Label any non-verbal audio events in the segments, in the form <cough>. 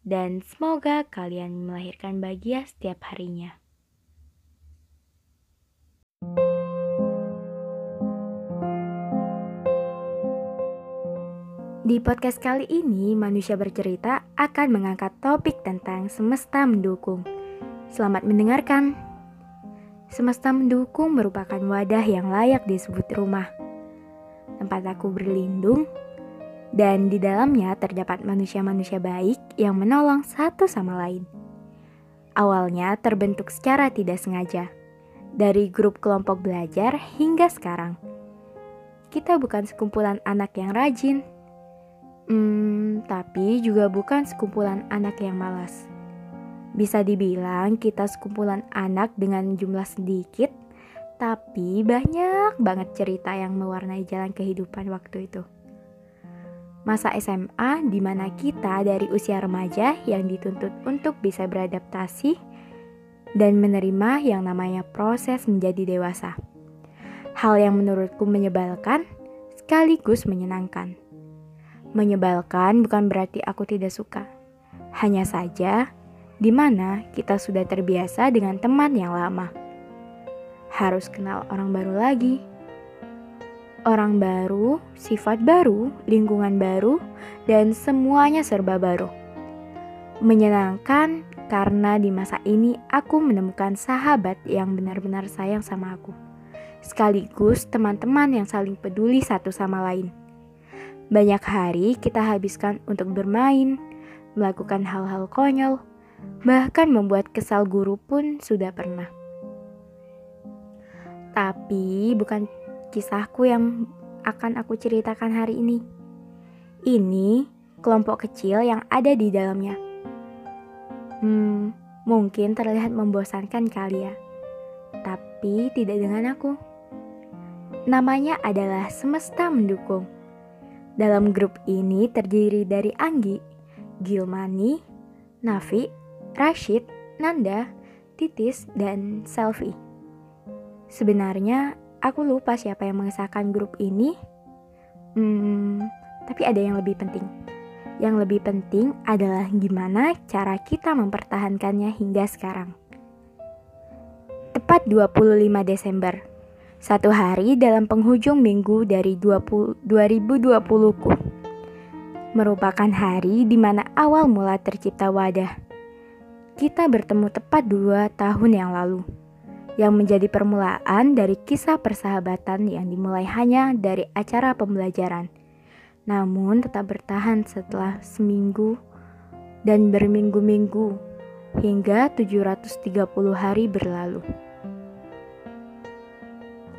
dan semoga kalian melahirkan bahagia setiap harinya. Di podcast kali ini, manusia bercerita akan mengangkat topik tentang semesta mendukung. Selamat mendengarkan. Semesta mendukung merupakan wadah yang layak disebut rumah. Tempat aku berlindung dan di dalamnya terdapat manusia-manusia baik yang menolong satu sama lain. Awalnya terbentuk secara tidak sengaja, dari grup kelompok belajar hingga sekarang. Kita bukan sekumpulan anak yang rajin, hmm, tapi juga bukan sekumpulan anak yang malas. Bisa dibilang kita sekumpulan anak dengan jumlah sedikit, tapi banyak banget cerita yang mewarnai jalan kehidupan waktu itu masa SMA di mana kita dari usia remaja yang dituntut untuk bisa beradaptasi dan menerima yang namanya proses menjadi dewasa. Hal yang menurutku menyebalkan sekaligus menyenangkan. Menyebalkan bukan berarti aku tidak suka. Hanya saja di mana kita sudah terbiasa dengan teman yang lama. Harus kenal orang baru lagi orang baru, sifat baru, lingkungan baru, dan semuanya serba baru. Menyenangkan karena di masa ini aku menemukan sahabat yang benar-benar sayang sama aku. Sekaligus teman-teman yang saling peduli satu sama lain. Banyak hari kita habiskan untuk bermain, melakukan hal-hal konyol, bahkan membuat kesal guru pun sudah pernah. Tapi bukan kisahku yang akan aku ceritakan hari ini. Ini kelompok kecil yang ada di dalamnya. Hmm, mungkin terlihat membosankan kali ya. Tapi tidak dengan aku. Namanya adalah Semesta Mendukung. Dalam grup ini terdiri dari Anggi, Gilmani, Nafi, Rashid, Nanda, Titis, dan Selfie. Sebenarnya Aku lupa siapa yang mengesahkan grup ini. Hmm, tapi ada yang lebih penting. Yang lebih penting adalah gimana cara kita mempertahankannya hingga sekarang. Tepat 25 Desember, satu hari dalam penghujung minggu dari 20, 2020-ku. Merupakan hari di mana awal mula tercipta wadah. Kita bertemu tepat dua tahun yang lalu yang menjadi permulaan dari kisah persahabatan yang dimulai hanya dari acara pembelajaran. Namun tetap bertahan setelah seminggu dan berminggu-minggu hingga 730 hari berlalu.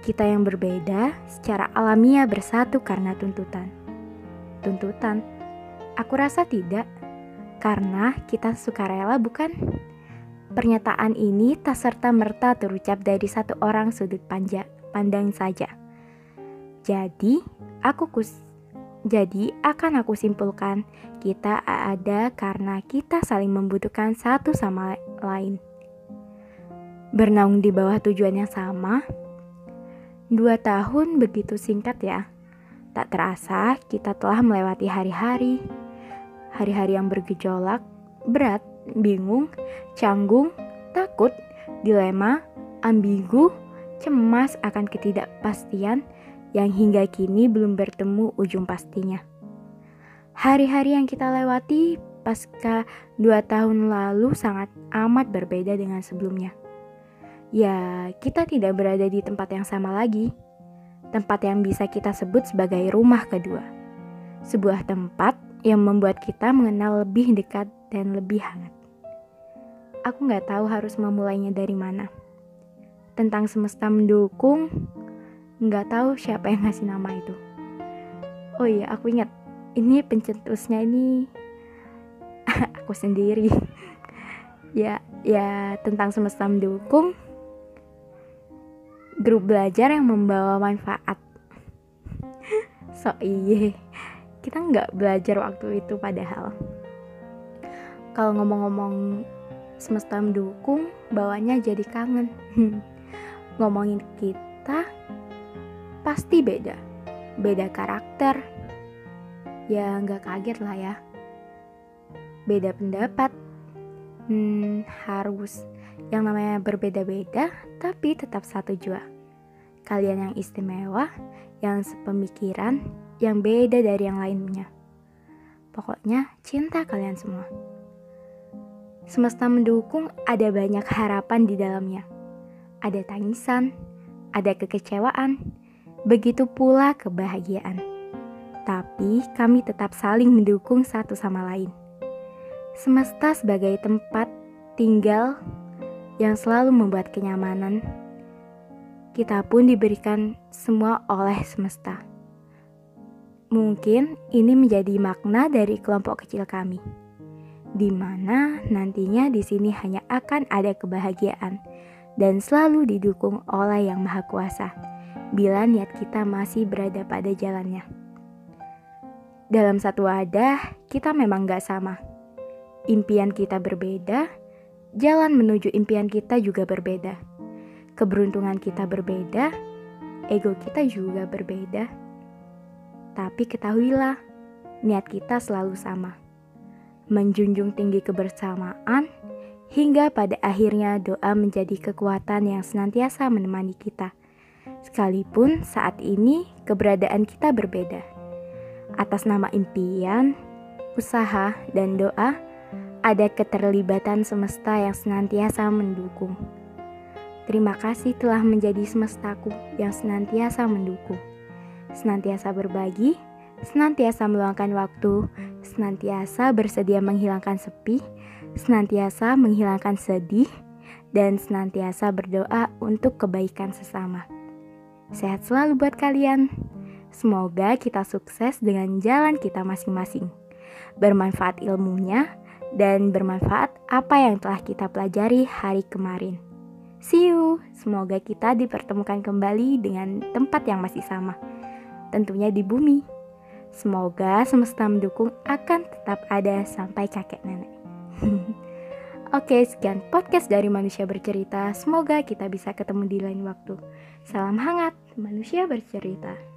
Kita yang berbeda secara alamiah bersatu karena tuntutan. Tuntutan? Aku rasa tidak, karena kita sukarela bukan? Pernyataan ini tak serta-merta terucap dari satu orang sudut panja, pandang saja. Jadi, aku kus jadi akan aku simpulkan, kita ada karena kita saling membutuhkan satu sama lain. Bernaung di bawah tujuan yang sama, dua tahun begitu singkat ya. Tak terasa kita telah melewati hari-hari, hari-hari yang bergejolak, berat, bingung, canggung, takut, dilema, ambigu, cemas akan ketidakpastian yang hingga kini belum bertemu ujung pastinya. Hari-hari yang kita lewati pasca dua tahun lalu sangat amat berbeda dengan sebelumnya. Ya, kita tidak berada di tempat yang sama lagi. Tempat yang bisa kita sebut sebagai rumah kedua. Sebuah tempat yang membuat kita mengenal lebih dekat dan lebih hangat. Aku nggak tahu harus memulainya dari mana. Tentang semesta mendukung, nggak tahu siapa yang ngasih nama itu. Oh iya, aku ingat ini pencetusnya ini <laughs> aku sendiri ya ya tentang semesta mendukung grup belajar yang membawa manfaat <laughs> so iye kita nggak belajar waktu itu padahal kalau ngomong-ngomong semesta mendukung bawanya jadi kangen <laughs> ngomongin kita pasti beda beda karakter ya nggak kaget lah ya. Beda pendapat, hmm, harus yang namanya berbeda-beda tapi tetap satu jua. Kalian yang istimewa, yang sepemikiran, yang beda dari yang lainnya. Pokoknya cinta kalian semua. Semesta mendukung ada banyak harapan di dalamnya. Ada tangisan, ada kekecewaan, begitu pula kebahagiaan tapi kami tetap saling mendukung satu sama lain. Semesta sebagai tempat tinggal yang selalu membuat kenyamanan, kita pun diberikan semua oleh semesta. Mungkin ini menjadi makna dari kelompok kecil kami, di mana nantinya di sini hanya akan ada kebahagiaan dan selalu didukung oleh Yang Maha Kuasa bila niat kita masih berada pada jalannya. Dalam satu wadah, kita memang gak sama. Impian kita berbeda, jalan menuju impian kita juga berbeda. Keberuntungan kita berbeda, ego kita juga berbeda. Tapi ketahuilah, niat kita selalu sama. Menjunjung tinggi kebersamaan, hingga pada akhirnya doa menjadi kekuatan yang senantiasa menemani kita. Sekalipun saat ini keberadaan kita berbeda atas nama impian, usaha, dan doa, ada keterlibatan semesta yang senantiasa mendukung. Terima kasih telah menjadi semestaku yang senantiasa mendukung, senantiasa berbagi, senantiasa meluangkan waktu, senantiasa bersedia menghilangkan sepi, senantiasa menghilangkan sedih, dan senantiasa berdoa untuk kebaikan sesama. Sehat selalu buat kalian. Semoga kita sukses dengan jalan kita masing-masing. Bermanfaat ilmunya dan bermanfaat apa yang telah kita pelajari hari kemarin. See you. Semoga kita dipertemukan kembali dengan tempat yang masih sama. Tentunya di bumi. Semoga semesta mendukung akan tetap ada sampai kakek nenek. <laughs> Oke, sekian podcast dari Manusia Bercerita. Semoga kita bisa ketemu di lain waktu. Salam hangat, Manusia Bercerita.